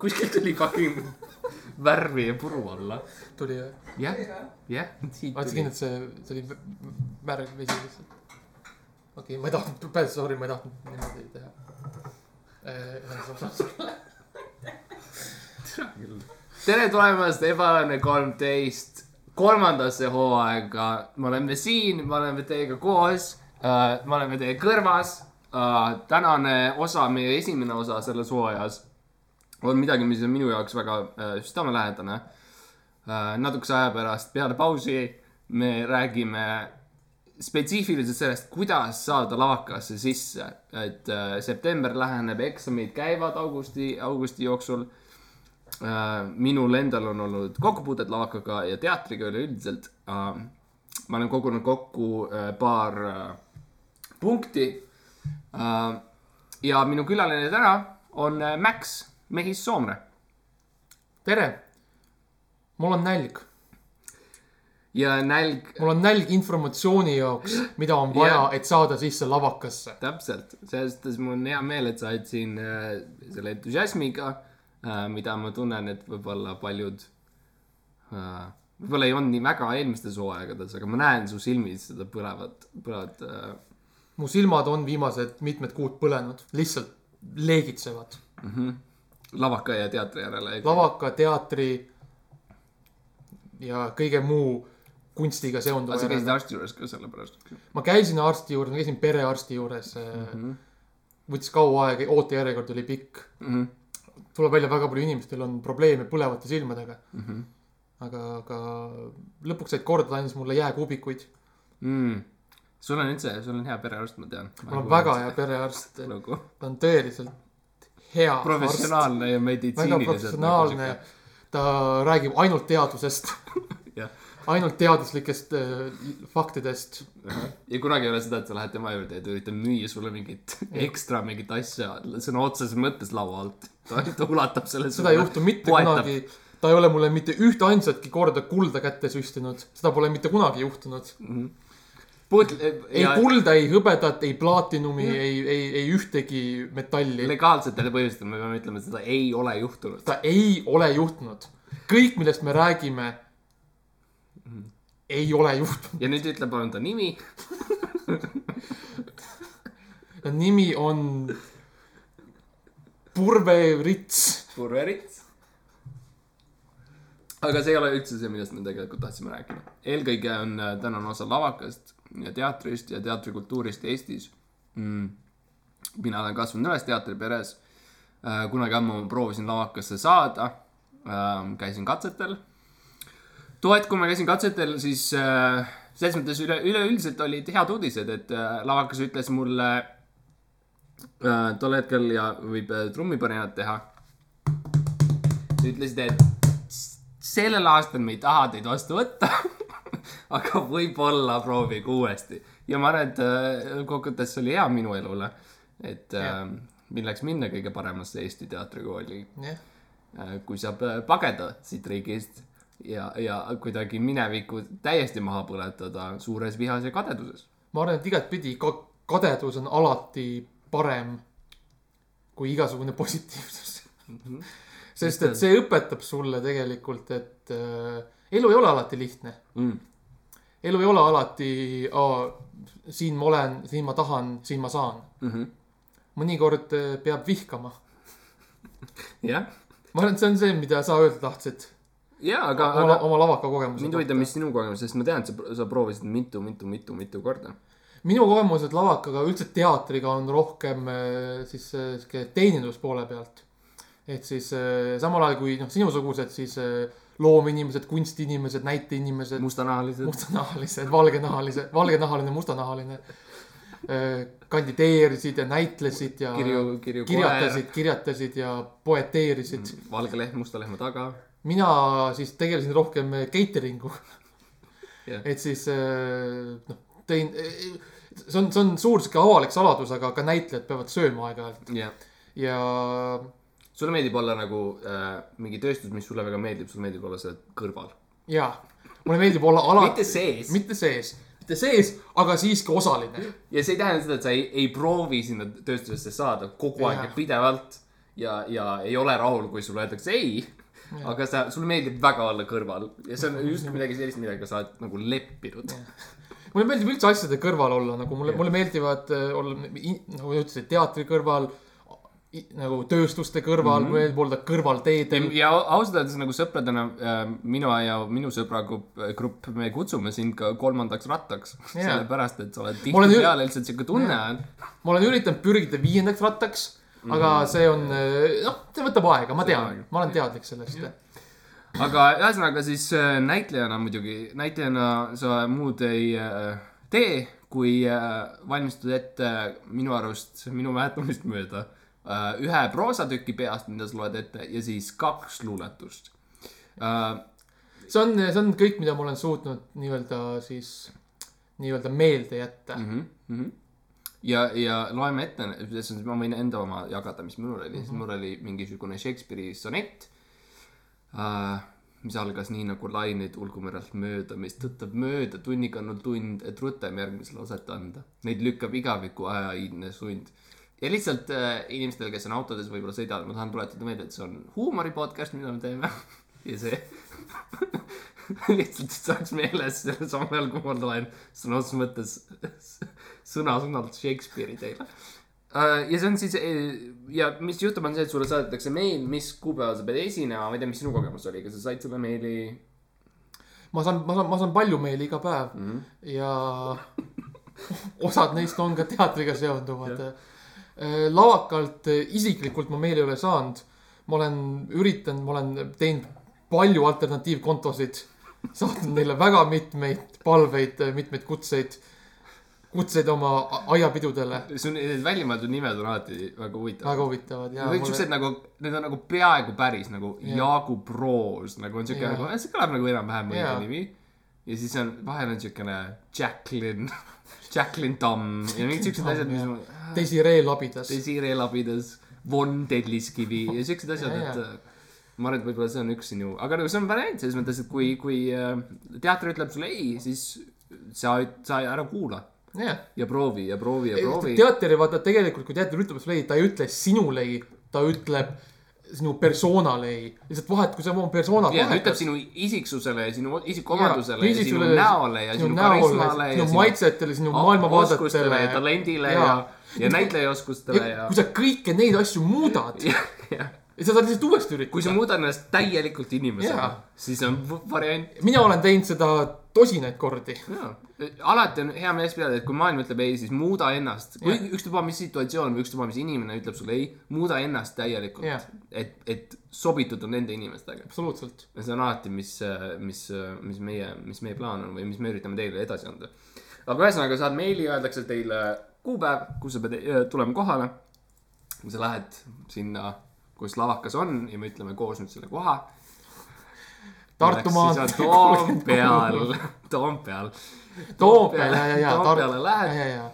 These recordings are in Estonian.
kuskilt tuli fucking värvi ja puru alla. tuli jah? jah, jah, oled sa tuli. kindel, et see, see oli vä- värv vesi lihtsalt? okei okay,, ma ei tahtnud, päris sorry, ma ei tahtnud niimoodi teha. tere tulemast Ebaõnne kolmteist kolmandasse hooaega. me oleme siin, me oleme teiega koos uh,, me oleme teie kõrvas uh,. tänane osa, meie esimene osa selles hooajas on midagi, mis on minu jaoks väga uh, südamelähedane uh,. natukese aja pärast peale pausi me räägime spetsiifiliselt sellest, kuidas saada lavakasse sisse, et äh, september läheneb, eksamid käivad augusti, augusti jooksul äh,. minul endal on olnud kokkupuuted lavakaga ja teatriga üleüldiselt äh,. ma olen kogunud kokku äh, paar äh, punkti äh,. ja minu külaline täna on äh, Max Mehis-Soomre. tere, mul on nälg, ja nälg, mul on nälg informatsiooni jaoks, mida on vaja et saada sisse lavakasse. täpselt, selles suhtes mul on hea meel, et sa oled siin äh, selle entusiasmiga äh,, mida ma tunnen, et võib-olla paljud äh,, võib-olla ei olnud nii väga eelmistes hooaegades, aga ma näen su silmis seda põlevat, põlevat äh, mu silmad on viimased mitmed kuud põlenud, lihtsalt leegitsevad. Lavaka ja teatri järele. lavaka, teatri ja kõige muu kunstiga seonduva sa käisid arsti juures ka sellepärast. ma käisin arsti juures, ma käisin perearsti juures mm. -hmm. võttis kaua aega, ootejärjekord oli pikk mm. -hmm. tuleb välja, väga palju inimestel on probleeme põlevate silmadega mm. -hmm. aga, aga lõpuks said korda, ta andis mulle jääkuubikuid. mm. sul on üldse, sul on hea perearst, ma tean. mul on väga hea perearst, ta on tõeliselt hea arst, professionaalne ja väga meditsiiniliselt. professionaalne. ta räägib ainult teadusest, ainult teaduslikest äh, faktidest. ja kunagi ei ole seda, et sa lähed tema juurde ja ta üritab müüa sulle mingit ekstra mingit asja sõna otseses mõttes laua alt. ta ta ulatab selle. seda ei juhtu mitte kunagi. ta ei ole mulle mitte ühte ainsatki korda kulda kätte süstinud, seda pole mitte kunagi juhtunud. Puud-, ei ja kulda, ei hõbedat, ei plaatinumi, ei, ei, ei ühtegi metalli. legaalsetel põhjustel me peame ütlema, et seda ei ole juhtunud. ta ei ole juhtunud. kõik, millest me räägime, ei ole juhtunud. ja nüüd ütle palun ta nimi. ta nimi on Purve Rits. Purverits. Aga see ei ole üldse see, millest me tegelikult tahtsime rääkida. eelkõige on äh, tänane osa lavakast ja teatrist ja teatrikultuurist Eestis mm.. mina olen kasvanud üles teatriperes äh,. kunagi ammu proovisin lavakasse saada äh,. käisin katsetel. too hetk, kui ma käisin katsetel, siis äh, selles mõttes üle, üleüldiselt olid head uudised, et lavakas ütles mulle tol hetkel ja võib trummiparinat teha. ütlesid, et sellel aastal me ei taha teid vastu võtta. aga võib-olla proovige uuesti ja ma arvan, et äh, kokkuvõttes oli hea minu elule, et äh, milleks minna kõige paremasse Eesti teatrikooli jah, äh, kui saab äh, pageda siit riigist ja, ja kuidagi minevikku täiesti maha põletada suures vihas ja kadeduses. ma arvan, et igatpidi ka kadedus on alati parem kui igasugune positiivsus. Sest et see õpetab sulle tegelikult, et äh, elu ei ole alati lihtne. Mm. elu ei ole alati, siin ma olen, siin ma tahan, siin ma saan Mm -hmm. mõnikord äh, peab vihkama. jah, ma arvan, et see on see, mida sa öelda tahtsid ja aga, oma, aga oma lavaka kogemuse mind huvitab, mis sinu kogemus, sest ma tean, et sa, sa proovisid mitu, mitu, mitu, mitu korda. minu kogemused lavakaga, üldse teatriga on rohkem äh, siis äh, sihuke teeninduspoole pealt. Ehk siis äh, samal ajal kui noh, sinusugused siis äh, loomeinimesed, kunstiinimesed, näiteinimesed, mustanahalised. mustanahalised, valgenahalised, valgenahaline, mustanahaline äh, kandideerisid ja näitlesid ja kirju, kirju kirjatasid, kirjatasid ja poeteerisid. koer, valge lehm musta lehma taga. mina siis tegelesin rohkem catering uga Jah. et siis noh, tõin, see on, see on suur sihuke avalik saladus, aga ka näitlejad peavad sööma aeg-ajalt jah. ja sulle meeldib olla nagu äh, mingi tööstus, mis sulle väga meeldib, sulle meeldib olla selle kõrval. ja mulle meeldib olla alati, mitte sees. mitte sees, mitte sees, aga siiski osaline. ja see ei tähenda seda, et sa ei, ei proovi sinna tööstusesse saada kogu aeg Jaa. ja pidevalt ja, ja ei ole rahul, kui sulle öeldakse ei. aga sa, sulle meeldib väga olla kõrval ja see on just midagi sellist, millega sa oled nagu leppinud. mulle meeldib üldse asjade kõrval olla, nagu mulle, mulle meeldivad äh, olla, nagu sa ütlesid, teatri kõrval, nagu tööstuste kõrval mm, -hmm. olla kõrvalteedel. ja ausalt öeldes nagu sõpradena äh, minu ja minu sõbragrupp, grupp, me kutsume sind ka kolmandaks rattaks yeah.. sellepärast, et sa oled tihtipeale lihtsalt siuke tunne on. ma olen üritanud pürgida viiendaks rattaks, aga see on, noh, see võtab aega, ma tean ma olen teadlik sellest. aga ühesõnaga siis äh, näitlejana muidugi, näitlejana sa muud ei äh, tee, kui äh, valmistud ette minu arust, minu mäletamist mööda äh, ühe proosatüki peast, mida sa loed ette ja siis kaks luuletust äh,. see on, see on kõik, mida ma olen suutnud nii-öelda siis, nii-öelda meelde jätta. mm. -hmm. ja, ja loeme ette, ma võin enda oma jagada, mis minul oli mm, -hmm. mul oli mingisugune Shakespeare'i sonett uh,. mis algas nii nagu lained ulgumerelt mööda, mis tõttab mööda tunnikannul tund, et rutem järgmisele oset anda. Neid lükkab igaviku ajahiidne sund. Ja lihtsalt uh, inimestele, kes on autodes võib-olla sõidavad, ma tahan tuletada meelde, et see on huumori podcast, mida me teeme. ja see lihtsalt, saaks meeles selle samal ajal, kui ma loen sõna otseses mõttes sõna-sõnalt Shakespeare'i teile. ja see on siis ja mis juhtub, on see, et sulle saadetakse meil, mis kuupäeval sa pead esinema, ma ei tea, mis sinu kogemus oli, kas sa said selle meili? ma saan, ma saan, ma saan palju meili iga päev mm. -hmm. ja osad neist on ka teatriga seonduvad. Lavakalt eh, isiklikult ma meili ei ole saanud. ma olen üritanud, ma olen teinud palju alternatiivkontosid, saatnud neile väga mitmeid palveid, mitmeid kutseid, kutseid oma aiapidudele. su need väljamõeldud nimed on alati väga huvitavad. väga huvitavad ja kõik mulle- siuksed nagu, need on nagu peaaegu päris nagu Jah. Jaagu Proos, nagu on siuke Jah. nagu, see kõlab nagu enam-vähem õige Jaa. nimi. ja siis on, vahel on siukene Jacqueline, Jacqueline Tamm. Ja mingid siuksed asjad, mis ma, Desiree Labidas. Desiree Labidas, Von Telliskivi ja siuksed asjad, et äh, ma arvan, et võib-olla see on üks sinu, aga nagu see on variant selles mõttes, et kui, kui äh, teater ütleb sulle ei, siis sa, sa ära kuula. Jah ja proovi ja proovi ja proovi. teater, vaata tegelikult, kui teater ütleb sulle ei, ta ei ütle sinule ei, ta ütleb sinu persoonale ei. lihtsalt vahet, kui sa oma persoonat ja ta ütleb sinu isiksusele ja sinu isikuomadusele ja, ja sinu näole ja sinu, sinu karismale ja sinu maitsetele, sinu maailmavaadetele. ja talendile ja, ja, ja näitlejaoskustele ja, kui sa kõiki neid asju muudad ja, ja ja sa saad lihtsalt uuesti üritada. kui sa muudad ennast täielikult inimesena Jaa., siis on variant. mina olen teinud seda tosinaid kordi. jaa, alati on hea meeles pidada, et kui maailm ütleb ei, siis muuda ennast. kui ükstapuha, mis situatsioon või ükstapuha, mis inimene ütleb sulle ei, muuda ennast täielikult et, et sobituda nende inimestega. absoluutselt. ja see on alati, mis, mis, mis meie, mis meie plaan on või mis me üritame teile edasi anda. aga ühesõnaga saad meili, öeldakse teile kuupäev, kus sa pead eh, tulema kohale. sa lähed sinna, kus lavakas on ja me ütleme koos nüüd selle koha. Tartu maantee. Toompeal, Toompeal. Toompeal ja, ja, ja. Toompeale ja, lähed ja, ja.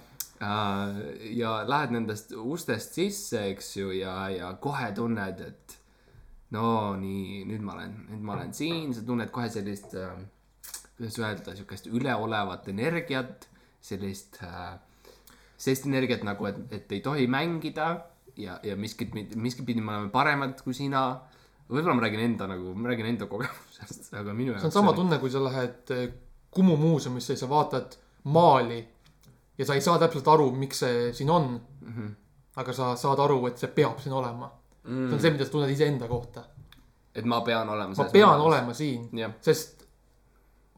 äh, ja lähed nendest ustest sisse, eks ju, ja, ja kohe tunned, et no nii, nüüd ma olen, nüüd ma olen siin, sa tunned kohe sellist äh,, kuidas öelda, sihukest üleolevat energiat, sellist äh,, sellist energiat nagu, et, et ei tohi mängida ja, ja miskit, miskit pidi me oleme paremad kui sina. võib-olla ma räägin enda nagu, ma räägin enda kogemusest, aga minu see on sama tunne, kui sa lähed eh, Kumu muuseumisse ja sa vaatad maali ja sa ei saa täpselt aru, miks see siin on mm. -hmm. aga sa saad aru, et see peab siin olema mm.. see on see, mida sa tunned iseenda kohta. et ma pean olema. ma pean. olema siin, jah, sest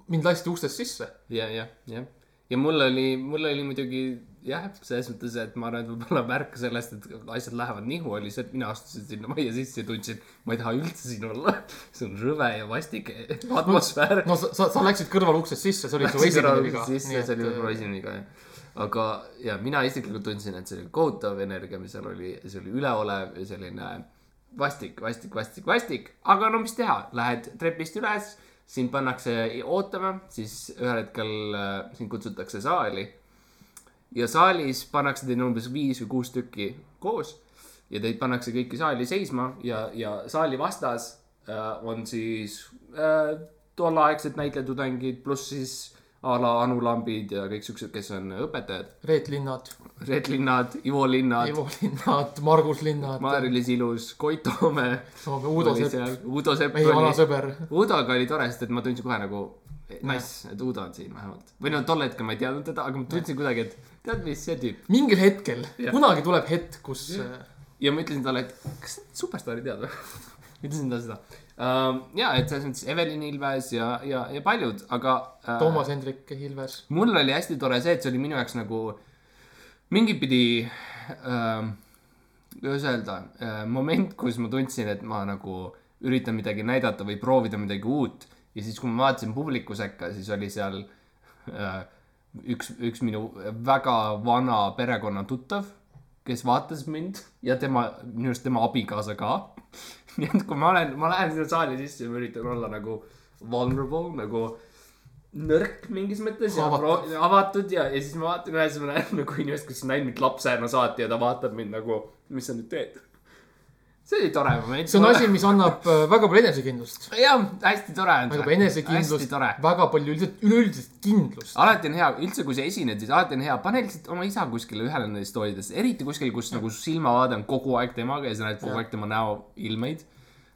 mind lasti ustest sisse. ja, ja, jah. ja mul oli, mul oli muidugi jah, selles mõttes, et ma arvan, et võib-olla märk sellest, et asjad lähevad nihu, oli see, et mina astusin sinna majja sisse ja tundsin, ma ei taha üldse siin olla. see on rõve ja vastik atmosfäär. no sa, sa, sa läksid kõrvaluksest sisse, see oli su esimene viga. sisse, see oli võib-olla esimene viga, jah. aga ja mina isiklikult tundsin, et see oli kohutav energia, mis seal oli, see oli üleolev ja selline vastik, vastik, vastik, vastik, aga no mis teha, lähed trepist üles, sind pannakse ootama, siis ühel hetkel äh, sind kutsutakse saali. Ja saalis pannakse teid umbes viis või kuus tükki koos ja teid pannakse kõiki saali seisma ja, ja saali vastas äh, on siis äh, tolleaegsed näitlejatudengid pluss siis a la Anu Lambid ja kõik siuksed, kes on õpetajad. Reet Linnad, Red Linnad, Ivo Linnad, Ivo Linnad, Margus Linnad, Mari-Liis Ilus, Koit Toome. Uudo Sepp, Udo Sepp meie vana oli, sõber. Udoga oli tore, sest et ma tundsin kohe nagu nice, et Udo on siin vähemalt. või no tol hetkel ma ei teadnud teda, aga ma tundsin kuidagi, et tead mis, see tüüp. mingil hetkel kunagi tuleb hetk, kus äh, ja ma ütlesin talle, et kas superstaari tead või? ütlesin talle seda um,. ja, et selles mõttes Evelin Ilves ja, ja, ja paljud, aga uh, Toomas Hendrik Ilves. mul oli hästi tore see, et see oli minu jaoks nagu mingit pidi ähm,, kuidas öelda äh,, moment, kus ma tundsin, et ma nagu üritan midagi näidata või proovida midagi uut ja siis, kui ma vaatasin publiku sekka, siis oli seal äh, üks, üks minu väga vana perekonna tuttav, kes vaatas mind ja tema, minu arust tema abikaasa ka. nii et kui ma olen, ma lähen sinna saali sisse ja ma üritan olla nagu vulnerable nagu nõrk mingis mõttes ja Avatud. avatud, ja, ja siis ma vaatan ühe, siis ma näen nagu inimest, kes on näinud mind lapsena saati ja ta vaatab mind nagu, mis sa nüüd teed. See oli tore moment. see on asi, mis annab äh, väga palju enesekindlust. jah, hästi tore on väga palju enesekindlust väga palju üldiselt, üleüldist kindlust. alati on hea, üldse kui sa esined, siis alati on hea, pane lihtsalt oma isa kuskile ühele nendest toolidest, eriti kuskil, kus nagu su silmavaade on kogu aeg temaga ja sa näed kogu aeg tema näoilmeid.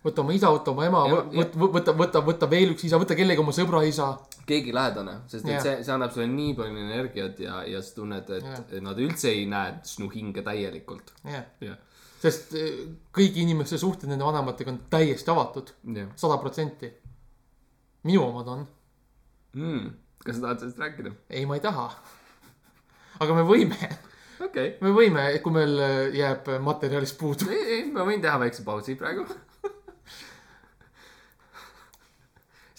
Võta oma isa, võta oma ema, võta, võta, võta, võta veel üks isa, võta kellegi oma sõbra isa. keegi lähedane, sest et Jah. see, see annab sulle nii palju energiat ja, ja sa tunned, et Jah. nad üldse ei näe sinu hinge täielikult. jah, jah, sest äh, kõigi inimeste suhted nende vanematega on täiesti avatud, sada protsenti. minu omad on, mm.. kas sa tahad sellest rääkida? ei, ma ei taha. aga me võime, okei okay., me võime, kui meil äh, jääb materjalist puudu. ei, ei, ma võin teha väikse pausi praegu.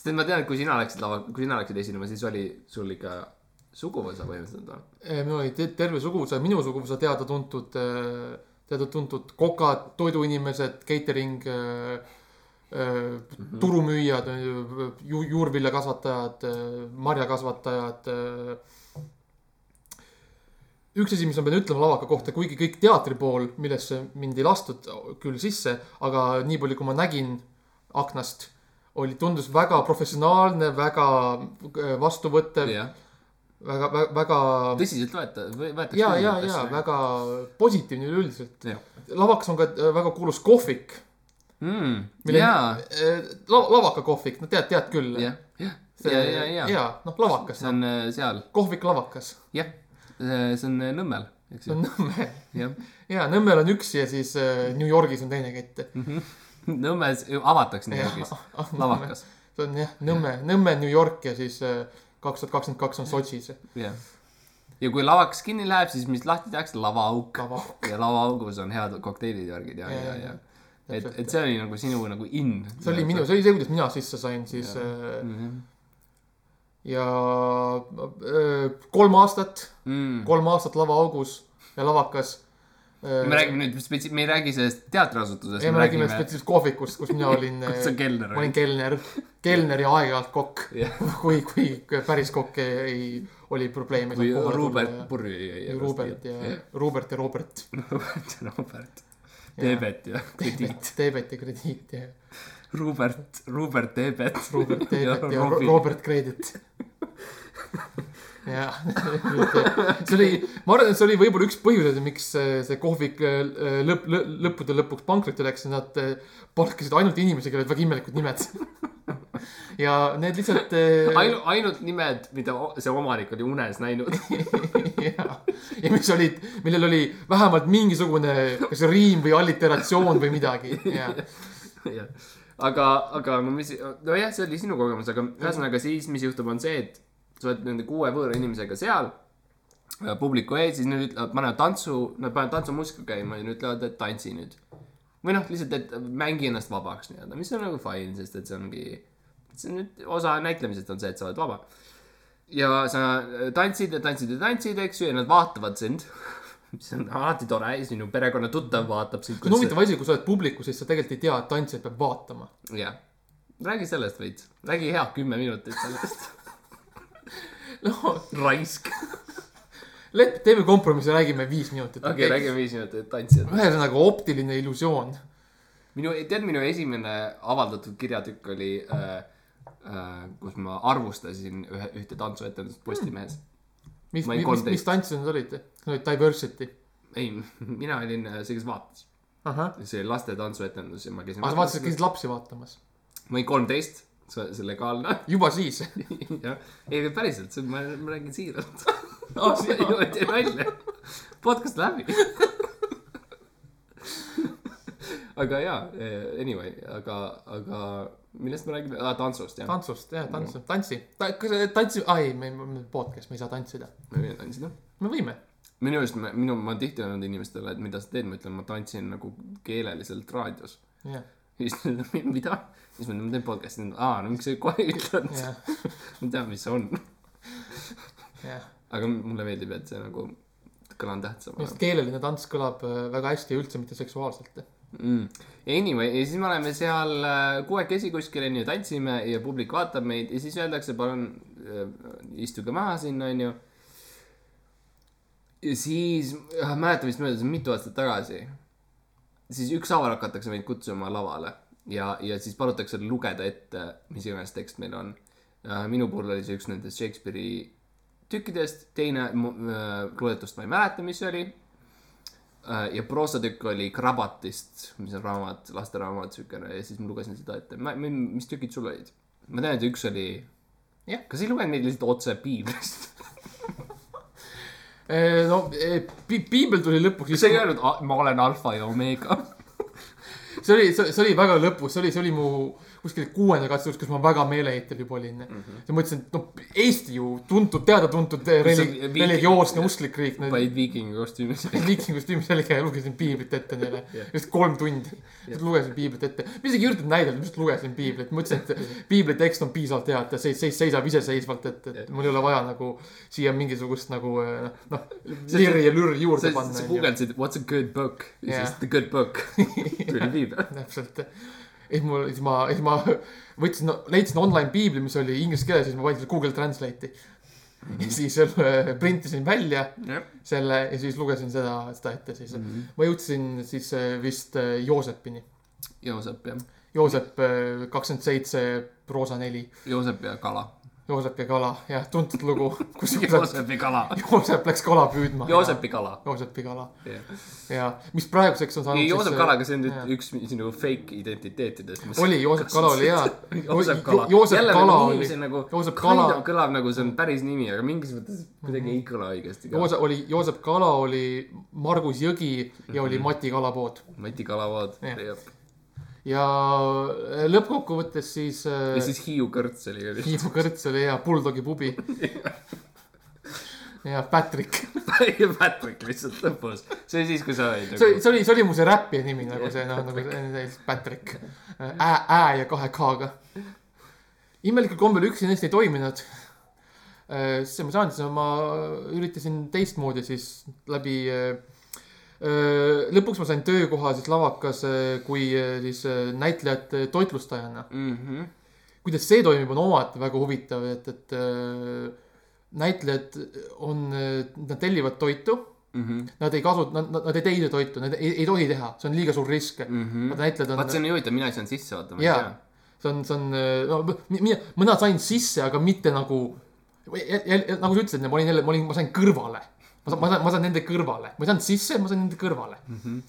Sest et ma tean, et kui sina läksid lava, kui sina läksid esinema, siis oli sul ikka suguvõsa põhimõtteliselt või? minul oli te- terve suguvõsa, minu suguvõsa teada-tuntud, teada-tuntud kokad, toiduinimesed, catering, turumüüjad, ju-, juurviljakasvatajad, marjakasvatajad. üks asi, mis ma pean ütlema lavaka kohta, kuigi kõik teatri pool, millesse mind ei lastud küll sisse, aga nii palju, kui ma nägin aknast, oli, tundus väga professionaalne, väga äh, vastuvõttev, jah, väga, väga, väga tõsiselt võeta, võetakse. ja, ja, ja. väga positiivne üleüldiselt. jah lavakas on ka äh, väga kuulus kohvik. mm,. Mille- jaa, La, lavaka kohvik, no tead, tead küll. jah, jah, ja, ja, ja. ja, noh, lavakas see, on äh, seal, kohvik lavakas, jah, see on äh, Nõmmel, eks see ju on, Nõmme. jah. ja Nõmmel on üks ja siis äh, New Yorgis on teine kett. Nõmmes avatakse New Yorgis, lavakas, see on jah, Nõmme, Nõmme, New York ja siis äh, kaks tuhat kakskümmend kaks on Sotšis. jah. ja kui lavakas kinni läheb, siis mis lahti tehakse, lavaauk. Lavaauk. ja lavaaugus on head kokteilid ja värgid ja, Ja, ja, ja, ja. et, et see oli nagu sinu nagu in. see oli minu, see oli see, kuidas mina sisse sain siis äh, mm. ja äh, kolm aastat, -hmm. kolm aastat lavaaugus ja lavakas. Me räägime nüüd spetsi-, me ei räägi sellest teatriasutusest. ei, me räägime spetsiaalselt kohvikust, kus mina olin kus sa kelner ma olin olid. kelner, kelner ja aeg-ajalt kokk. jah, kui, kui päris kokk ei, oli probleeme. või Robert Purri ja. Robert ja, Robert ja Robert. Robert ja Robert. Teebet ja krediit. Teebet ja krediit ja Robert, Robert Teebet. Robert Teebet ja Robin. Robert Kredit. Jah, see oli, ma arvan, et see oli võib-olla üks põhjuseid, miks see kohvik äh, lõpp, lõppude lõpuks pankrotti läks, nad äh, palkasid ainult inimesi, kellel olid väga imelikud nimed. ja need lihtsalt. ainult, ainult nimed, mida see omanik oli unes näinud. ja, ja mis olid, millel oli vähemalt mingisugune kas riim või alliteratsioon või midagi, ja. jah, aga, aga no mis, nojah, see oli sinu kogemus, aga ühesõnaga siis, mis juhtub, on see, et sa oled nende kuue võõra inimesega seal äh, publiku ees, siis nad ütlevad, panevad tantsu, nad panevad tantsumuusika käima ja ütlevad, et tantsi nüüd. või noh, lihtsalt, et mängi ennast vabaks nii-öelda, mis on nagu fine, sest et see ongi, see on nüüd osa näitlemisest on see, et sa oled vaba. ja sa tantsid ja tantsid ja tantsid, eks ju, ja nad vaatavad sind. mis on alati tore, sinu perekonna tuttav vaatab sind. see on huvitav asi, kui sa oled publikus, siis sa tegelikult ei tea, et tantsijat peab vaatama. jah, räägi sellest veits, räägi hea kümme minutit sellest. noh, raisk. lepp, teeme kompromissi, räägime viis minutit. okei okay,, räägime viis minutit tantsijad. ühesõnaga optiline illusioon. minu, tead, minu esimene avaldatud kirjatükk oli äh, kus ma arvustasin ühe, ühte tantsuetendust Postimehes. mis, olin mis, mis, 13. mis tantsid need olid? Need Diversity. ei, mina olin äh, see, kes vaatas. see laste tantsuetendus ja ma käisin. aga sa vaatasid, käisid lapsi vaatamas? ma olin kolmteist, see, see legaalne. juba siis? jah, ei päriselt, ma, ma räägin siiralt. Aa, sina- ei tee nalja. podcast läbi. aga jaa, anyway, aga, aga millest me räägime ah,, tantsust jah. tantsust, jah, tantsu, tantsi. kas tantsi, aa ei, me, me podcast, me ei saa tantsida. me võime tantsida. me võime. minu arust ma, minu, ma olen tihti öelnud inimestele, et mida sa teed, ma ütlen, ma tantsin nagu keeleliselt raadios. jah, ja siis nad ütlevad, mida? siis ma ütlen, ma teen podcast'i, aa, no miks sa kohe ütelnud? jah, ma tean, mis see on. jah. aga mulle meeldib, et see nagu kõla on tähtsam minu arust keeleline tants kõlab äh, väga hästi ja üldse mitte seksuaalselt. mm.. Anyway, ja siis me oleme seal äh, kuuekesi kuskil onju, tantsime ja publik vaatab meid ja siis öeldakse, palun äh, istuge maha sinna onju. ja siis äh, mäletan vist möödas mitu aastat tagasi. Siis ükshaaval hakatakse meid kutsuma lavale ja, ja siis palutakse lugeda ette, mis iganes tekst meil on. minu puhul oli see üks nendest Shakespeare'i tükkidest, teine äh, luuletust ma ei mäleta, mis see oli Äh, ja proosatükk oli Krabatist, mis on raamat, lasteraamat siukene ja siis ma lugesin seda ette. mis tükid sul olid? ma tean, et üks oli. Jah. kas ei lugenud neid lihtsalt otse piiblist? No pi- piibel tuli lõpuks. sa ei öelnud, ma olen alfa ja omeega? see oli, see oli väga lõpus, see oli, see oli mu kuskil kuuenda katse juures, kus ma väga meeleheitel juba olin mm. -hmm. ja mõtlesin, et noh, Eesti ju tuntud, teada-tuntud religioosne usklik riik. vaid viikingi kostüümis. viikingkostüümis sellega ja lugesin piiblit ette neile Jah. just kolm tundi. lugesin piiblit ette, ma isegi ei üritanud näidata, lihtsalt lugesin piiblit, mõtlesin, et piibli tekst on piisavalt hea, et ta seis-, seis-, seisab iseseisvalt, et, et mul ei ole vaja nagu siia mingisugust nagu eh, noh, lirri ja lürri juurde panna sa. guugeldasid what's a good book ja siis the good book tuli piibel. täpselt. Siis mul, siis ma, siis ma võtsin leidsin online piibli, mis oli inglise keeles, siis ma valisin Google Translate'i. ja siis äh, printisin välja jah, selle ja siis lugesin seda, seda ette siis mm. -hmm. ma jõudsin siis äh, vist äh, Joosepini. Joosep jah, Joosep kakskümmend seitse, proosa neli. Joosep ja kala. Joosep ja kala, jah, tuntud lugu, kus Joosep, Joosepi kala. Joosep läks kala püüdma. Joosepi kala. Joosepi kala jah, ja mis praeguseks on saanud Joosep Kala, aga see on nüüd üks sinu fake identiteetidest. oli, Joosep Kala oli hea. Joosep Kala. Joosep Kala oli nagu, Joosep Kala- kõlab nagu see on päris nimi, aga mingis mõttes kuidagi ei kõla õigesti. Joosep oli, Joosep Kala oli Margus Jõgi ja oli Mati Kalapood. Mati Kalavood, Jah. jah. Ja lõppkokkuvõttes siis ja äh, siis Hiiu Kõrts oli ka vist. Hiiu Kõrts oli hea, Bulldogi pubi. ja Patrick. ja Patrick lihtsalt lõpus. see oli siis, kui sa olid see oli, nagu. see oli, see oli mu see räpi nimi nagu see noh, nagu see Patrick. Ä, Ä ja kahe K-ga. imelikul kombel üksi neist ei toiminud. siis ma saan, siis ma üritasin teistmoodi siis läbi. Lõpuks ma sain töökoha siis lavakas äh, kui äh, siis äh, näitlejate toitlustajana. Mhm. kuidas see toimib, on omaette väga huvitav, et, et äh, näitlejad on, nad tellivad toitu, Mhm. nad ei kasu-, nad, nad, ei tee ise toitu, nad ei, ei tohi teha, see on liiga suur risk mm. -hmm. Nad näitlejad on vaat see on nii huvitav, mina ei saanud sisse vaata. Jaa. see on, see on, no mi- mina, mina sain sisse, aga mitte nagu, nagu sa ütlesid, ma olin jälle, ma olin, ma sain kõrvale. Ma saan, ma saan, ma saan nende kõrvale, ma ei saanud sisse, ma sain nende kõrvale mm. -hmm.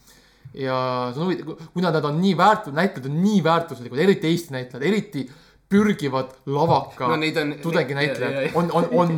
ja see on huvitav, kuna nad on nii väärt-, näitlejad on nii väärtuslikud, eriti Eesti näitlejad, eriti pürgivad lavaka No on- tudenginäitlejad ja- ja- on, on, on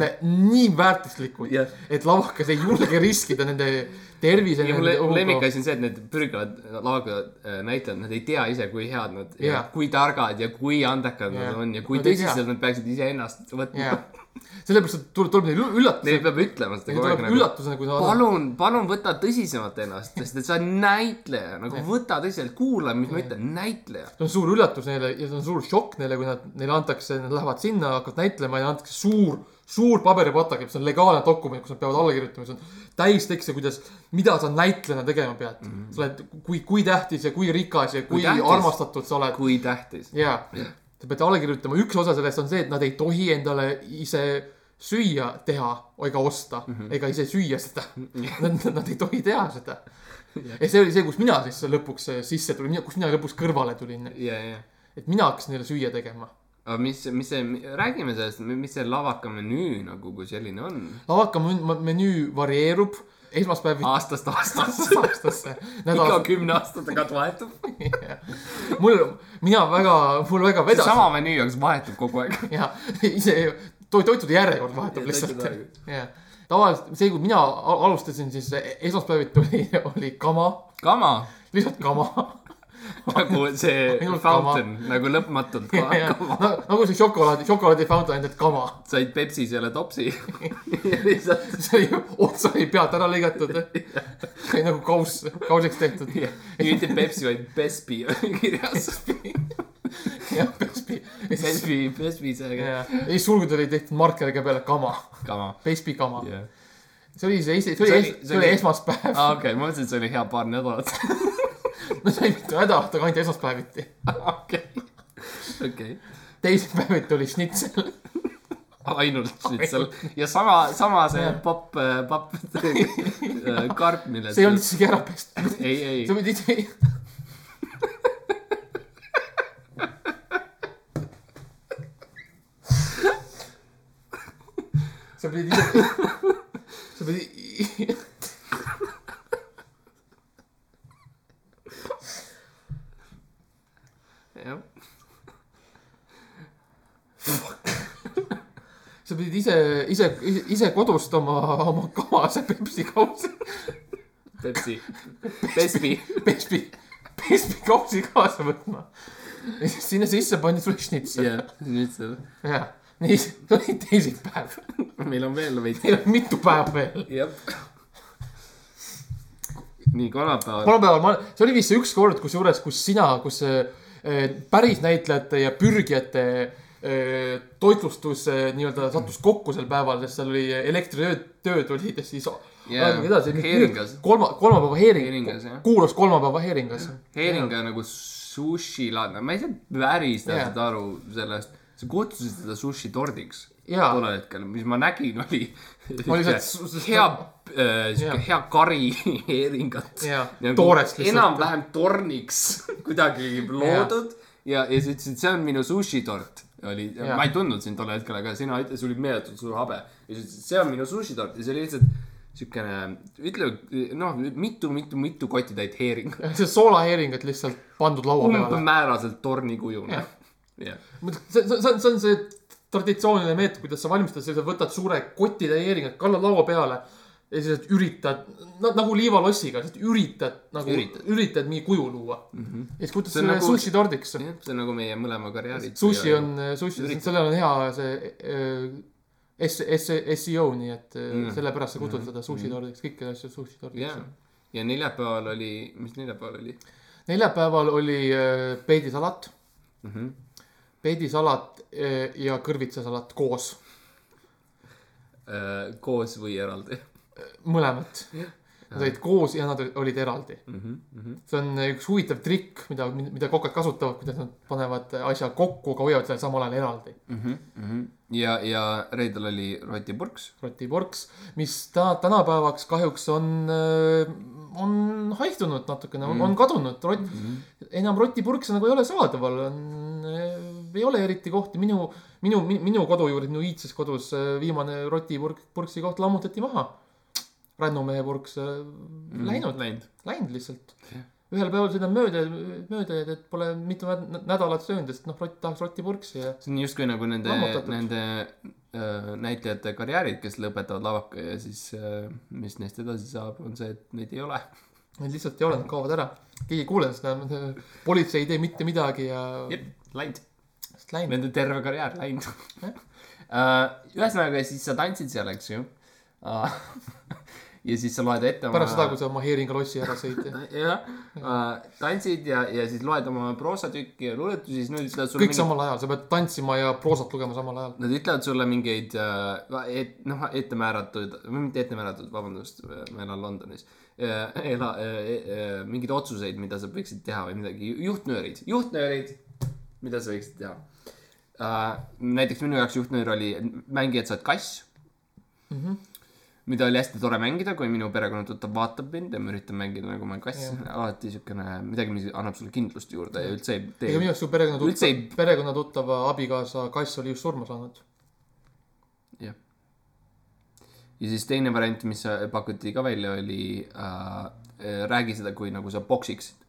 nii väärtuslikud Jah. et lavakas ei julge riskida nende tervise. mu lemmikasi on see, et need pürgivad lavaga äh, näitlejad, nad ei tea ise, kui head nad Jaa. kui targad ja kui andekad Jaa. nad on ja kui tõsiselt nad peaksid iseennast võtma jah, sellepärast et tuleb, tuleb neile üllatus, Neil peab ütlema seda neile kogu aeg nagu. üllatusena, kui nad palun, palun võta tõsisemalt ennast, sest et sa oled näitleja, nagu võta tõsiselt, kuula, mis ma ütlen, näitleja. see on suur üllatus neile ja see on suur šokk neile, kui nad, neile antakse, nad lähevad sinna, hakkavad näitlema ja antakse suur, suur paberipatake, mis on legaalne dokument, kus nad peavad alla kirjutama, see on täistekst ja kuidas, mida sa näitlejana tegema pead mm. -hmm. sa oled, kui, kui tähtis ja kui rikas ja kui, kui tähtis. armastatud sa oled. kui tähtis. jaa, te peate alla kirjutama, üks osa sellest on see, et nad ei tohi endale ise süüa teha ega osta mm -hmm. ega ise süüa seda. Nad, nad ei tohi teha seda. ja see oli see, kus mina siis lõpuks sisse tulin, kus mina lõpuks kõrvale tulin. ja, ja, et mina hakkasin neile süüa tegema. aga mis, mis see, räägime sellest, mis see lavaka menüü nagu kui selline on? lavaka men- menüü varieerub esmaspäeviti aastast aastasse. aastasse. iga kümne aasta tagant vahetub. mul, mina väga, mul väga vedas. sama menüü, aga see vahetub kogu aeg. ja ise to-, toitude järjekord vahetub lihtsalt jah, tavaliselt see, kui mina alustasin, siis esmaspäeviti oli, oli kama, kama, lihtsalt kama. nagu see fountain, nagu lõpmatult kama. nagu see šokolaadi, šokolaadi fountain, ainult kama. said Pepsi selle topsi. lihtsalt. see oli, ots oli pealt ära lõigatud. oli nagu kauss, kausiks tehtud. nüüd mitte Pepsi, vaid Bespi oli kirjas. jah, Pespi. Bespi, Bespi see ja siis sulgud oli tehtud markeriga peale kama, kama. Pespi kama. jah. see oli see, see oli see oli- esmaspäev. aa, okei, ma mõtlesin, et see oli hea paar nädalat. Mitu nädalat, aga ainult esmaspäeviti. okei, okei. teisipäeviti oli šnitsel. ainult šnitsel ja sama, sama see popp, papp, karp, millest. see ei olnud isegi ära pestud. ei, ei sa, pidid, sa pidid ise, sa pidid, jah. sa pidid ise, ise, ise kodust oma, kamase Pepsi kausi, Pepsi, Bespi. Pepsi, Pepsi kausi kaasa võtma. ja siis sinna sisse pandi sulle šnitsel. jah, šnitsel. jah, nii, see oli teisipäev. meil on veel veits. meil on mitu päeva veel. jah. nii, kolmapäeval. kolmapäeval ma, see oli vist see üks kord, kusjuures, kus sina, kus eh, päris näitlejate ja pürgijate eh, toitlustus eh, nii-öelda sattus kokku sel päeval, sest seal oli elektritööd, tööd olid ja siis aegagi edasi. Kolma, kolmapäeva heering, Heeringas, jah. kuulus kolmapäeva heeringas. Heeringa nagu sushi laadne, ma ei saa päris täpselt aru sellest. sa kutsusid seda sushi tordiks tollel hetkel, mis ma nägin, oli. Hea, siuke Jaa. hea kari heeringat. Lihtsalt. enam-vähem torniks kuidagi loodud ja, ja sa ütlesid, see on minu sushi tort oli, ma ei tundnud sind tol hetkel, aga sina sul oli meeletult suur habe. ja sa ütlesid, see on minu sushi tort ja see oli lihtsalt siukene, ütleme noh, mitu, mitu, mitu kotitäit heeringut. see soolaheeringat lihtsalt pandud laua peale. umbmääraselt tornikujune Jah.. jah, see, see, see on, see on see traditsiooniline meetod, kuidas sa valmistad, sa võtad suure kotitäie heeringat, kallad laua peale ja siis üritad nagu liivalossiga, üritad nagu, Üritad. üritad mingi kuju luua mm. -hmm. ja siis kutud selle nagu- sushi tordiks. see on nagu meie mõlema karjäärid. sushi on, sushi, sellel on hea see äh, S, S, SEO, nii et mm. Mm. sellepärast sa kutud seda sushi tordiks, kõiki asju sushi tordiks jah, ja neljapäeval oli, mis neljapäeval oli neljapäeval oli äh, peedisalat, mm? -hmm. peedisalat äh, ja kõrvitsasalat koos, Äh, koos või eraldi mõlemat. Nad olid koos ja nad olid eraldi. mm. -hmm. see on üks huvitav trikk, mida, mida kokad kasutavad, kuidas nad panevad asja kokku, aga hoiavad selle samal ajal eraldi. Mm -hmm. ja, ja reedel oli rotipurks. rotipurks, mis ta tänapäevaks kahjuks on, on haihtunud natukene mm., on kadunud. rott mm, -hmm. enam rotipurkse nagu ei ole saadaval, on, ei ole eriti kohti, minu, minu, minu kodu juures, minu iidses kodus äh, viimane rotipurk, purksi koht lammutati maha. Rännu mehe purks äh, mm. läinud, Läinud. läinud lihtsalt Jah.. ühel päeval sõidan mööda, mööda, et pole mitu näd- nädalat söönud, sest noh, rott tahaks rotipurksi ja see on justkui nagu nende, nende äh, näitlejate karjäärid, kes lõpetavad lavaka ja siis äh, mis neist edasi saab, on see, et neid ei ole. Neid lihtsalt ei ole, nad kaovad ära. keegi ei kuule seda, politsei ei tee mitte midagi ja läinud. Nende terve karjäär läinud uh,. ühesõnaga, siis sa tantsid seal, eks ju uh. ja siis sa loed ette pärast seda, kui sa oma Heeringa lossi ära sõid. jah uh,, tantsid ja, ja siis loed oma proosatükki ja luuletusi, siis nad ütlevad sulle kõik samal ajal, sa pead tantsima ja proosat lugema samal ajal. Nad ütlevad sulle mingeid uh,, et noh, ette määratud, või mitte ette määratud, vabandust, ma elan Londonis uh,. ela uh,, uh, mingeid otsuseid, mida sa võiksid teha või midagi, juhtnöörid, juhtnöörid, mida sa võiksid teha uh,. näiteks minu jaoks juhtnöör oli, mängijad saad kass mm. -hmm. Mida oli hästi tore mängida, kui minu perekonnatuttav vaatab mind ja ma üritan mängida nagu ma kass, alati siukene midagi, mis annab sulle kindlust juurde ja üldse ei ega tee minu arust su perekonnatuttav ei-, perekonnatuttava abikaasa kass oli just surma saanud. jah. ja siis teine variant, mis pakuti ka välja, oli äh, räägi seda, kui nagu sa poksiksid.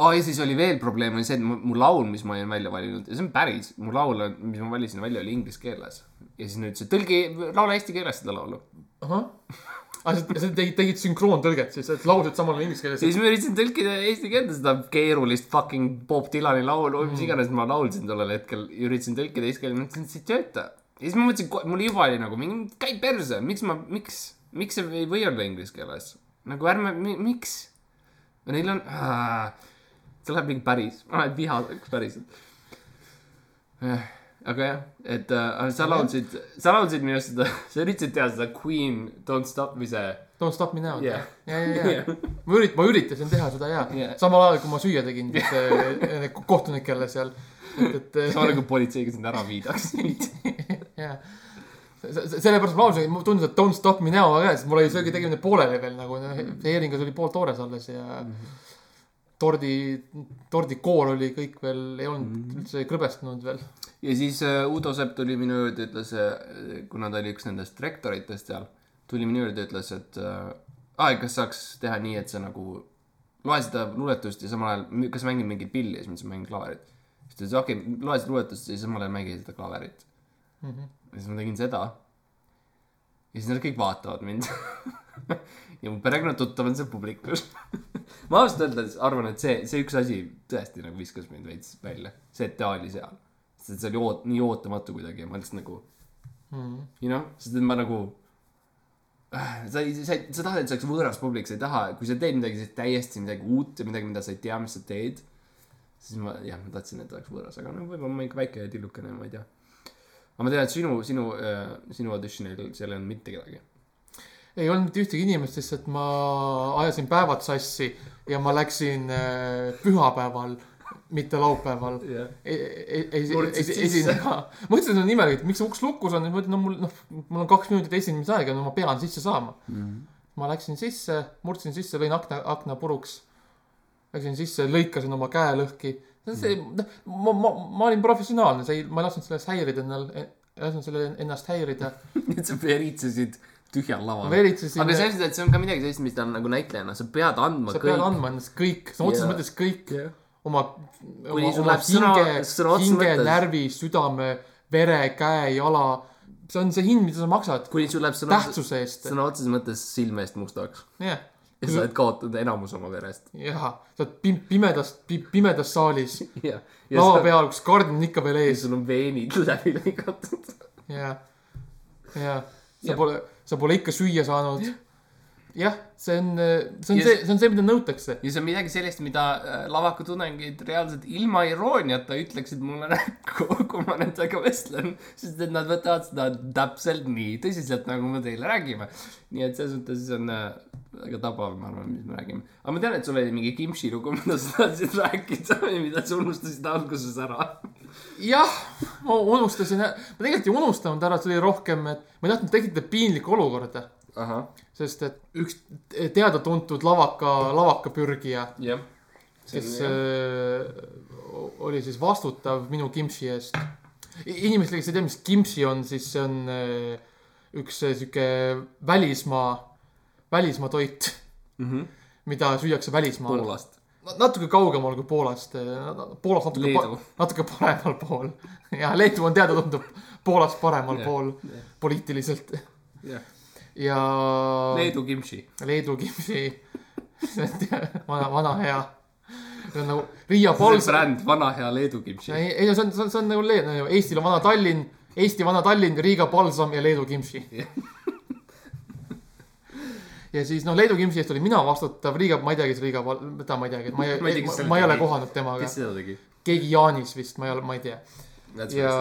aa, ja siis oli veel probleem, oli see, et mu, mu laul, mis ma olin välja valinud ja see on päris, mu laul, mis ma valisin välja, oli inglise keeles. ja siis nüüd see tõlgi, laula eesti keeles seda laulu. ahah. aga sa, sa tegid, tegid sünkroontõlget siis, et laulsid samal inglise ja keeles. siis ma üritasin tõlkida eesti keelde seda keerulist fucking Bob Dylani laulu mm., mis iganes ma laulsin tollel hetkel, üritasin tõlkida eesti keelde, mõtlesin, et see ei tööta. ja siis ma mõtlesin, mul juba oli nagu mingi, käi perse, miks ma, miks, miks see ei või olla inglise keeles? nagu ärme, miks? Neil on, see läheb mingi päris, ma olen vihaseks päriselt. aga jah, et äh, sa laulsid, sa laulsid minu arust seda, sa üritasid teha seda Queen Don't Stop me see Don't stop me now Yeah. ja, ja, ja, ja. ma ürit-, ma üritasin teha seda ja Yeah. samal ajal, kui ma süüa tegin, siis äh, kohtunikele seal, et, et sama nagu politseiga sind ära viidaks. jah. sellepärast ma laulsin, mulle tundus, et Don't stop me now, aga siis mul oli söögi tegemine pooleli veel nagu, see heeringas oli pooltoores alles ja tordi, tordikoor oli kõik veel, ei olnud üldse krõbestunud veel. ja siis äh, Udo Sepp tuli minu juurde, ütles, kuna ta oli üks nendest rektoritest seal, tuli minu juurde, ütles, et äh, aa, kas saaks teha nii, et sa nagu loe seda luuletust ja samal ajal, kas mängid mingit pilli ja siis ma ütlesin, mängin klaverit. siis ta ütles, okei okay,, loe seda luuletust ja samal ajal mängi seda klaverit mm. -hmm. ja siis ma tegin seda. ja siis nad kõik vaatavad mind ja mu perekonnatuttav on seal publikus ma ausalt öeldes arvan, et see, see üks asi tõesti nagu viskas mind veits välja, see, et ta oli seal. sest see oli oot-, nii ootamatu kuidagi ja ma lihtsalt nagu Mhm. you know, sest et ma nagu sa ei, sa ei, sa tahad, et see oleks võõras publik, sa ei taha, kui sa teed midagi siis täiesti midagi uut ja midagi, mida sa ei tea, mis sa teed. siis ma, jah, ma tahtsin, et oleks võõras, aga no võib-olla ma ikka väike tillukene, ma ei tea. aga ma tean, et sinu, sinu äh,, sinu auditionil seal ei olnud mitte kedagi. Ei olnud mitte ühtegi inimest, lihtsalt ma ajasin päevad sassi ja ma läksin äh, pühapäeval, mitte laupäeval jah. esinema Murdsid sisse.. mõtlesin, et on imelik, et miks uks lukus on, mõtlesin, no mul, noh, mul on kaks minutit esinemisaega, no ma pean sisse saama mm. -hmm. ma läksin sisse, murdsin sisse, lõin akna, akna puruks. Läksin sisse, lõikasin oma käe lõhki. see, noh, ma, ma, ma olin professionaalne, see ei, ma ei lasknud sellest häirida endal, ei lasknud sellel ennast häirida. et sa veritsesid tühjal laval. veritsesin aga. selles mõttes, et see on ka midagi sellist, on nagu näitlejana, sa pead andma sa kõik pead. andma endast kõik, sõna otseses Jaa. mõttes kõik Jah. oma, oma, oma hinge hinge, närvi, südame, vere, käe, jala. see on see hind, mida sa maksad kuni sul läheb sõna, tähtsuse eest. sõna otseses mõttes silme eest mustaks jah, ja sa oled kaotanud enamus oma verest. jah, sa oled pim-, pimedas, pimedas saalis, ja lava sa- peal, kus kardin on ikka veel ees. sul on veenid läbi lõigatud. jah, ja sa Jah. pole, sa pole ikka süüa saanud. jah, see on, see on Ja see, see on see, mida nõutakse. ja see on midagi sellist, mida äh, lavaka tudengid reaalselt ilma irooniata ütleksid mulle näkku, kui ma nendega vestlen. sest et nad võtavad seda täpselt nii tõsiselt, nagu me teile räägime. nii et selles mõttes see on äh, väga tabav, ma arvan, mis me räägime. aga ma tean, et sul oli mingi kimchi lugu, mida sa tahtsid rääkida ja mida sa unustasid alguses ära. jah, ma unustasin, ma tegelikult ei unustanud ära, see oli rohkem, et ma ei tahtnud tekitada piinlikku olukorda. ahah, sest et üks teada-tuntud lavaka, lavakapürgija, jah. kes äh, oli siis vastutav minu kimchi eest. inimestele, kes ei tea, mis kimchi on, siis see on äh, üks äh, sihuke välismaa, välismaa toit, Mhm. mida süüakse välismaal. Poolast. natuke kaugemal kui Poolast, Poolast natuke, Leedu. natuke paremal pool. ja Leedu on teada-tuntud Poolast paremal Jah, pool jah. poliitiliselt jah, ja Leedu kimchi. Leedu kimchi, vana, vana hea. see on nagu Riia see Pals, bränd, vana hea Leedu kimchi. ei, ei see on, see on, see on nagu Leedu, Eestil on vana Tallinn, Eesti vana Tallinn, Riga Balsam ja Leedu kimchi. ja siis noh, Leedu kimchi eest olin mina vastutav, Riga, ma ei tea, kes Riga, teda ma ei teagi, ma Ma ei tea, ei selle ma ei ole kohanud temaga kes. seda tegi? keegi Jaanis vist, ma ei ole, ma ei tea. ja,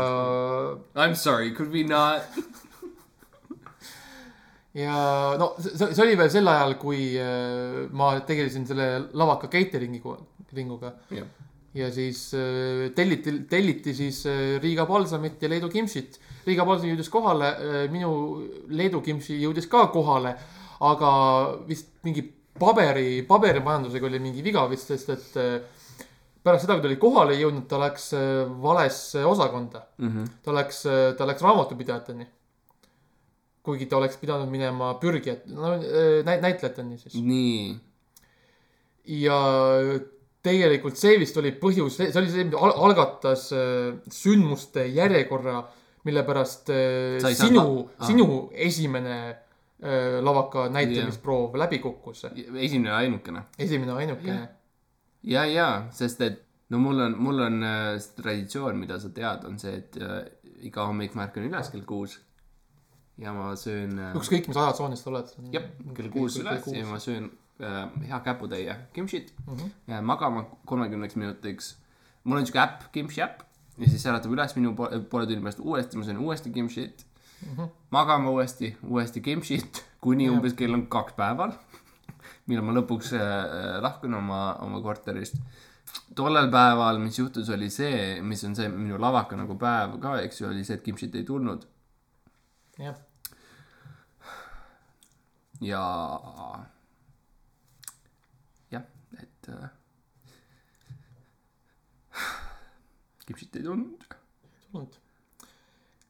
I m sorry, could we not? Ja no see, see oli veel sel ajal, kui äh, ma tegelesin selle lavaka catering'i ringuga. jah, ja siis äh, telliti, telliti siis äh, Riiga palsamit ja Leedu kimchit. Riiga palsam jõudis kohale, minu Leedu kimchi jõudis ka kohale, aga vist mingi paberi, paberimajandusega oli mingi viga vist, sest et pärast seda, kui ta oli kohale jõudnud, ta läks valesse osakonda. Mhm. ta läks, ta läks raamatupidajateni. Kuigi ta oleks pidanud minema pürgijat, no äh, näit-, näitlejateni siis. nii, ja tegelikult see vist oli põhjus, see oli see, mis al- algatas äh, sündmuste järjekorra, mille pärast äh, Sa ei saanud sinu sinu esimene lavaka näitlemisproov läbi kukkus. esimene ainukene. esimene ainukene. ja, ja, sest et no mul on, mul on see traditsioon, mida sa tead, on see, et iga hommik ma ärkan üles kell kuus ja ma söön äh, ükskõik, mis ajatsoonis sa oled. jah, kell kuus üles ja ma söön äh, hea käputäie kimchit mm, -hmm. jään magama kolmekümneks minutiks. mul on siuke äpp, kimchi äpp ja siis äratab üles minu poole, poole tunni pärast uuesti, ma söön uuesti kimchit mm. -hmm. magama uuesti, uuesti kimchit, kuni Jah. umbes kell on kaks päeval, millal ma lõpuks äh, lahkun oma, oma korterist. tollel päeval, mis juhtus, oli see, mis on see minu lavaka nagu päev ka, eks ju, oli see, et kimchit ei tulnud jah, ja jah, et äh, kipsit ei tulnud. tulnud.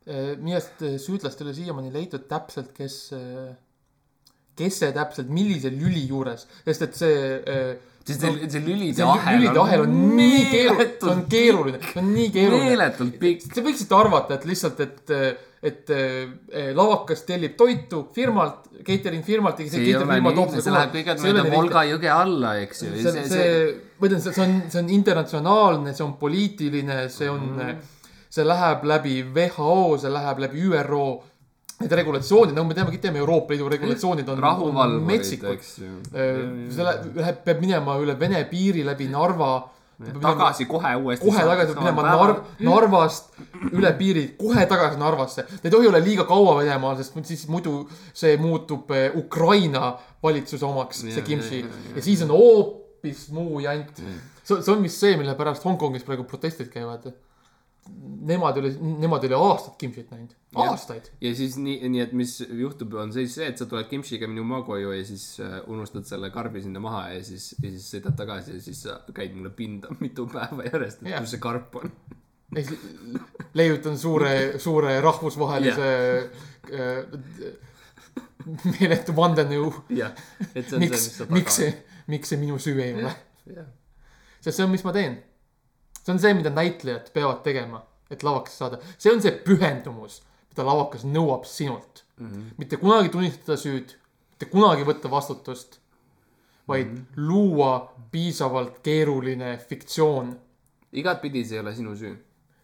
minu arust äh, süüdlast ei ole siiamaani leitud täpselt, kes, kes see täpselt, millise lüli juures, sest et see äh, sest see, see lülide ahel lülide ahel on nii keeruline, on keeruline, on nii keeruline. meeletult pikk. Te võiksite arvata, et lihtsalt, et, et eh, lavakas tellib toitu firmalt, catering firmalt ja see ei ole nii, see läheb kõigepealt mööda Volga jõge alla, eks ju. see, see, ma ütlen, see on, see on internatsionaalne, see on poliitiline, see on mm, see läheb läbi WHO, see läheb läbi ÜRO. Need regulatsioonid, nagu me teame, kõik teame, Euroopa Liidu regulatsioonid on, on metsikud. ju. see läheb, läheb, peab minema üle Vene piiri läbi Narva. Tagasi kohe uuesti. kohe tagasi peab minema Nar-, Narvast üle piiri, kohe tagasi Narvasse. ta ei tohi olla liiga kaua Venemaal, sest siis muidu see muutub eh, Ukraina valitsuse omaks, see kimchi ja siis on hoopis muu jant. see, see on vist see, mille pärast Hongkongis praegu protestid käivad. Nemad ei ole, nemad ei ole aastaid kimchit näinud, aastaid. ja siis nii, nii et mis juhtub, on siis see, et sa tuled kimchiga minu maguoju ja siis äh, unustad selle karbi sinna maha ja siis, ja siis sõidad tagasi ja siis sa käid mulle pinda mitu päeva järjest, et Jah. kus see karp on. ja siis leiutan suure, suure rahvusvahelise äh, meeletu vandenõu. on miks miks see, miks see minu süü ei ole? jah, sest see on, mis ma teen. See on see, mida näitlejad peavad tegema, et lavakasse saada. see on see pühendumus, mida lavakas nõuab sinult mm. -hmm. mitte kunagi tunnistada süüd, mitte kunagi võtta vastutust, vaid mm -hmm. luua piisavalt keeruline fiktsioon, igatpidi see ei ole sinu süü,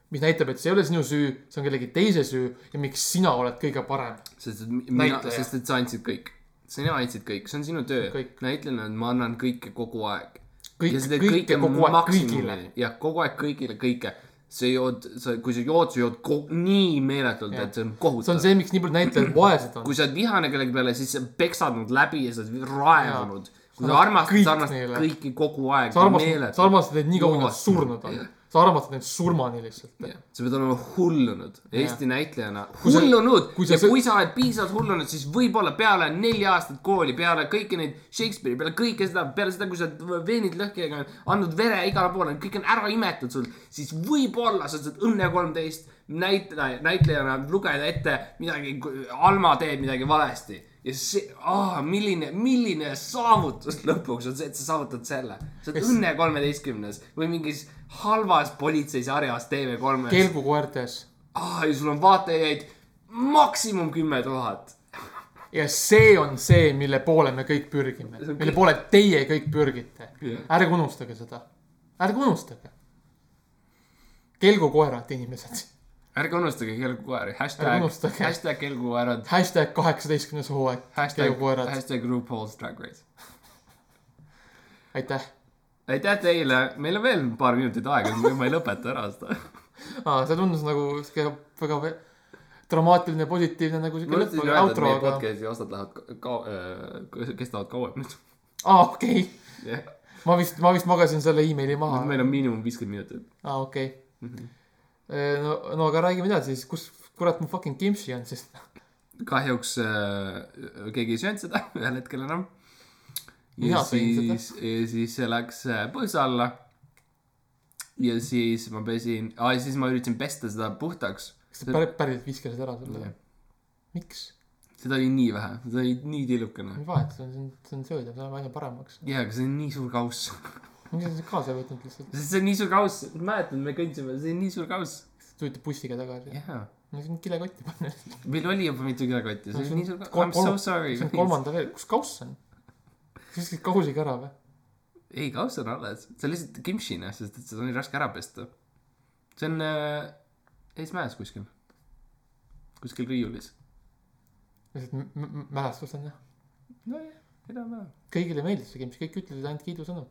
mis näitab, et see ei ole sinu süü, see on kellegi teise süü ja miks sina oled kõige parem. sest et mi- mina, sest et sa andsid kõik. sina andsid kõik, see on sinu töö näitlejana ma annan kõike kogu aeg. Kõik- kõike kogu aeg kõigile. jah, kogu aeg kõigile kõike. sa jood, sa, kui sa jood, sa jood ko- nii meeletult, et see on see kohutav on. see, miks nii paljud näitlejad vaesed on. kui sa oled vihane kellegi peale, siis sa peksad nad läbi ja sa oled raevunud. kui Sa armastad, sa armastad kõiki kogu aeg. sa armastad, sa armastad neid nii kaua, kui nad surnud on. Sa armastad neid surmani lihtsalt. sa pead olema hullunud, Eesti näitlejana, Kui sa- hullunud! kui sa ja kui sa oled piisavalt hullunud, siis võib-olla peale neli aastat kooli, peale kõiki neid Shakespeare'i, peale kõike seda, peale seda, kui sa veenid lõhkega andnud vere igale poole, kõik on ära imetud sul, siis võib-olla sa saad Õnne kolmteist näitleja, näitlejana lugeda ette midagi, Alma teeb midagi valesti ja see, aa, milline, milline saavutus lõpuks on see, et sa saavutad selle. sa oled Õnne kolmeteistkümnes või mingis halvas politseisarjas TV3-s. kelgukoertes. aa, ja sul on vaatajaid maksimum kümme tuhat. ja see on see, mille poole me kõik pürgime, mille poole teie kõik pürgite ärge unustage seda, ärge unustage. kelgukoerad, inimesed. Ärge unustage kelgukoeri, hashtag, hashtag kelgukoerad, hashtag kaheksateistkümnes hooaeg, hashtag, kelgukoerad, hashtag RuPaul's Drag Race. aitäh. aitäh teile, meil on veel paar minutit aega, ma ei lõpeta ära seda. aa, see tundus nagu sihuke väga dramaatiline, positiivne nagu sihuke lõpp, aga outro, aga. podcast'i osad lähevad ka- ka-, kestavad kauem nüüd. aa, okei. ma vist, ma vist magasin selle emaili maha. meil on miinimum viiskümmend minutit. aa, okei. no, no aga räägime edasi siis, kus kurat mu fucking kimchi on siis. kahjuks äh, keegi ei söönud seda ühel hetkel enam. Ja siis, ja siis see läks äh, põõsa alla. ja siis ma pesin, aa ja siis ma üritasin pesta seda puhtaks. kas sa päriselt, päriselt viskasid ära selle miks? seda oli nii vähe, seda oli nii tillukene. mis vahet, see on, see on söödav, see läheb aina paremaks. jaa, aga see on nii suur kauss. miks sa kaasa ei võtnud lihtsalt? sest see on nii suur kauss, mäletan, me kõndsime, see on nii suur kauss. tulite bussiga tagasi. jaa, no see on kilekotti panna. meil oli juba mitu kilekotti, see on nii suur, kolm- I m so sorry see on. kolmanda veel, kus kauss on? sa viskasid kausiga ära või? ei, kauss on alles, see on lihtsalt kimchine, sest et seda on nii raske ära pesta. see on äh, eesmäes kuskil, kuskil riiulis. lihtsalt mälestus on jah. nojah, ma. kõigile meeldis see kimchi, kõik ütlesid ainult kiidusõnu.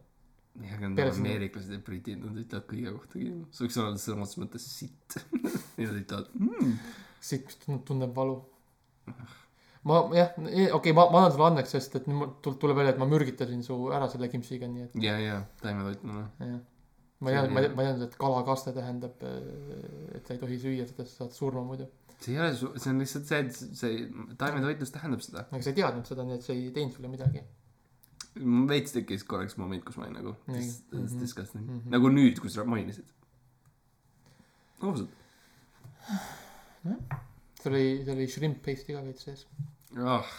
jah, aga need ameeriklased ja britid, nad ütlevad kõige kohta kiidu. see võiks olla sõna otseses mõttes sitt. ja nad ütlevad mm.. siit, mis tun- tunneb valu. ma jah, okei okay,, ma, ma annan sulle andeks, sest et nüüd tuleb välja, et ma mürgitasin su ära selle kimchiga, nii et ja, ja taimetoitlane. jah. ma ei teadnud, ma ei, ma ei teadnud, et kalakaste tähendab, et sa ei tohi süüa seda, sa saad surma muidu. see ei ole su-, see on lihtsalt see, et see taimetoitlus tähendab seda. aga sa ei teadnud seda, nii et see ei teinud sulle midagi. Veits tekkis korraks moment, kus ma olin nagu this, this Mhm. disgusting Mhm. nagu nüüd, kui sa mainisid. ausalt. seal oli, seal oli shrimp paste'i ka veits sees. ah,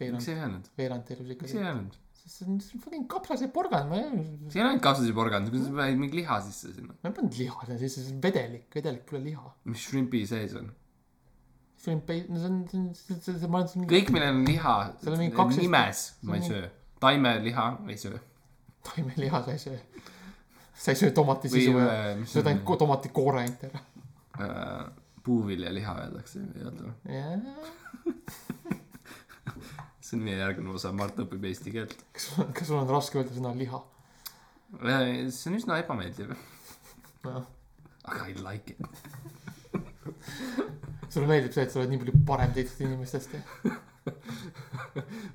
miks ei öelnud, veerand telus ikka miks ei. öelnud? see on, see on fucking kapsas ja porgand, ma ei, see ei ole ainult kapsaseporgand, kui sa paned mingi liha sisse sinna. ma ei pannud liha sinna sisse, see on vedelik, vedelik pole liha. mis shrimpi sees on? Shrimp paste, no see on, see on, see, see, see, ma olen siin kõik, millel on liha on mingi kaks- nimes ma ei on söö. taimeliha ei söö. taimeliha sa ei söö. sa ei söö tomati sisu ja äh, mis sööd on ainult ko- tomati koore ainult ära. äh, puuviljaliha öeldakse, ei öelda või? see on meie järgmine osa, Mart õpib eesti keelt. kas sul on, kas sul on raske öelda sõna liha? see on üsna ebameeldiv, noh, aga I like it. sulle meeldib see, et sa oled nii palju parem teistest inimestest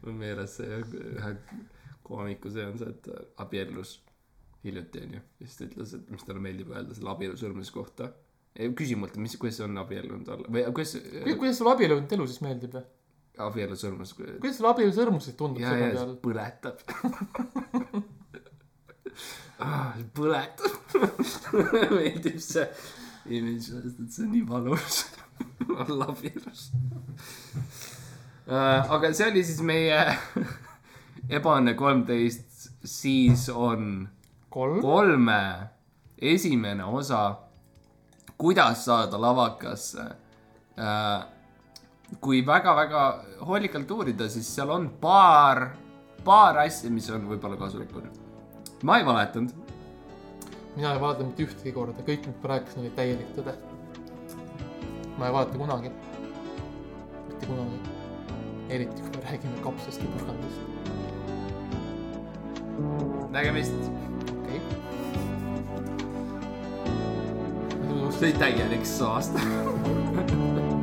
mul meeles see ühe koomiku see on see, et abiellus hiljuti onju. ja siis ta ütles, et mis talle meeldib öelda selle abielu sõlmise kohta. küsi mult, mis, kuidas see on abiellunud olla või kuidas Ku- kuidas sulle abiellunud elu siis meeldib või? abielu sõlmus. kuidas sulle abielu sõrmused tundub ja, sõrme ja peal põletab ah,. põletab meeldib see et see on nii valus olla abielus uh,. aga see oli siis meie ebaõnne kolmteist, siis on kolm? kolme esimene osa, kuidas saada lavakasse uh,. kui väga-väga hoolikalt uurida, siis seal on paar, paar asja, mis on võib-olla kasulikud. ma ei valetanud, mina ei vaadata mitte ühtegi korda, kõik, mis ma rääkisin, oli täielik tõde. ma ei vaadata kunagi. mitte kunagi. eriti, kui me räägime kapsast ja porgandist. nägemist. okei okay.. see oli täielik saast.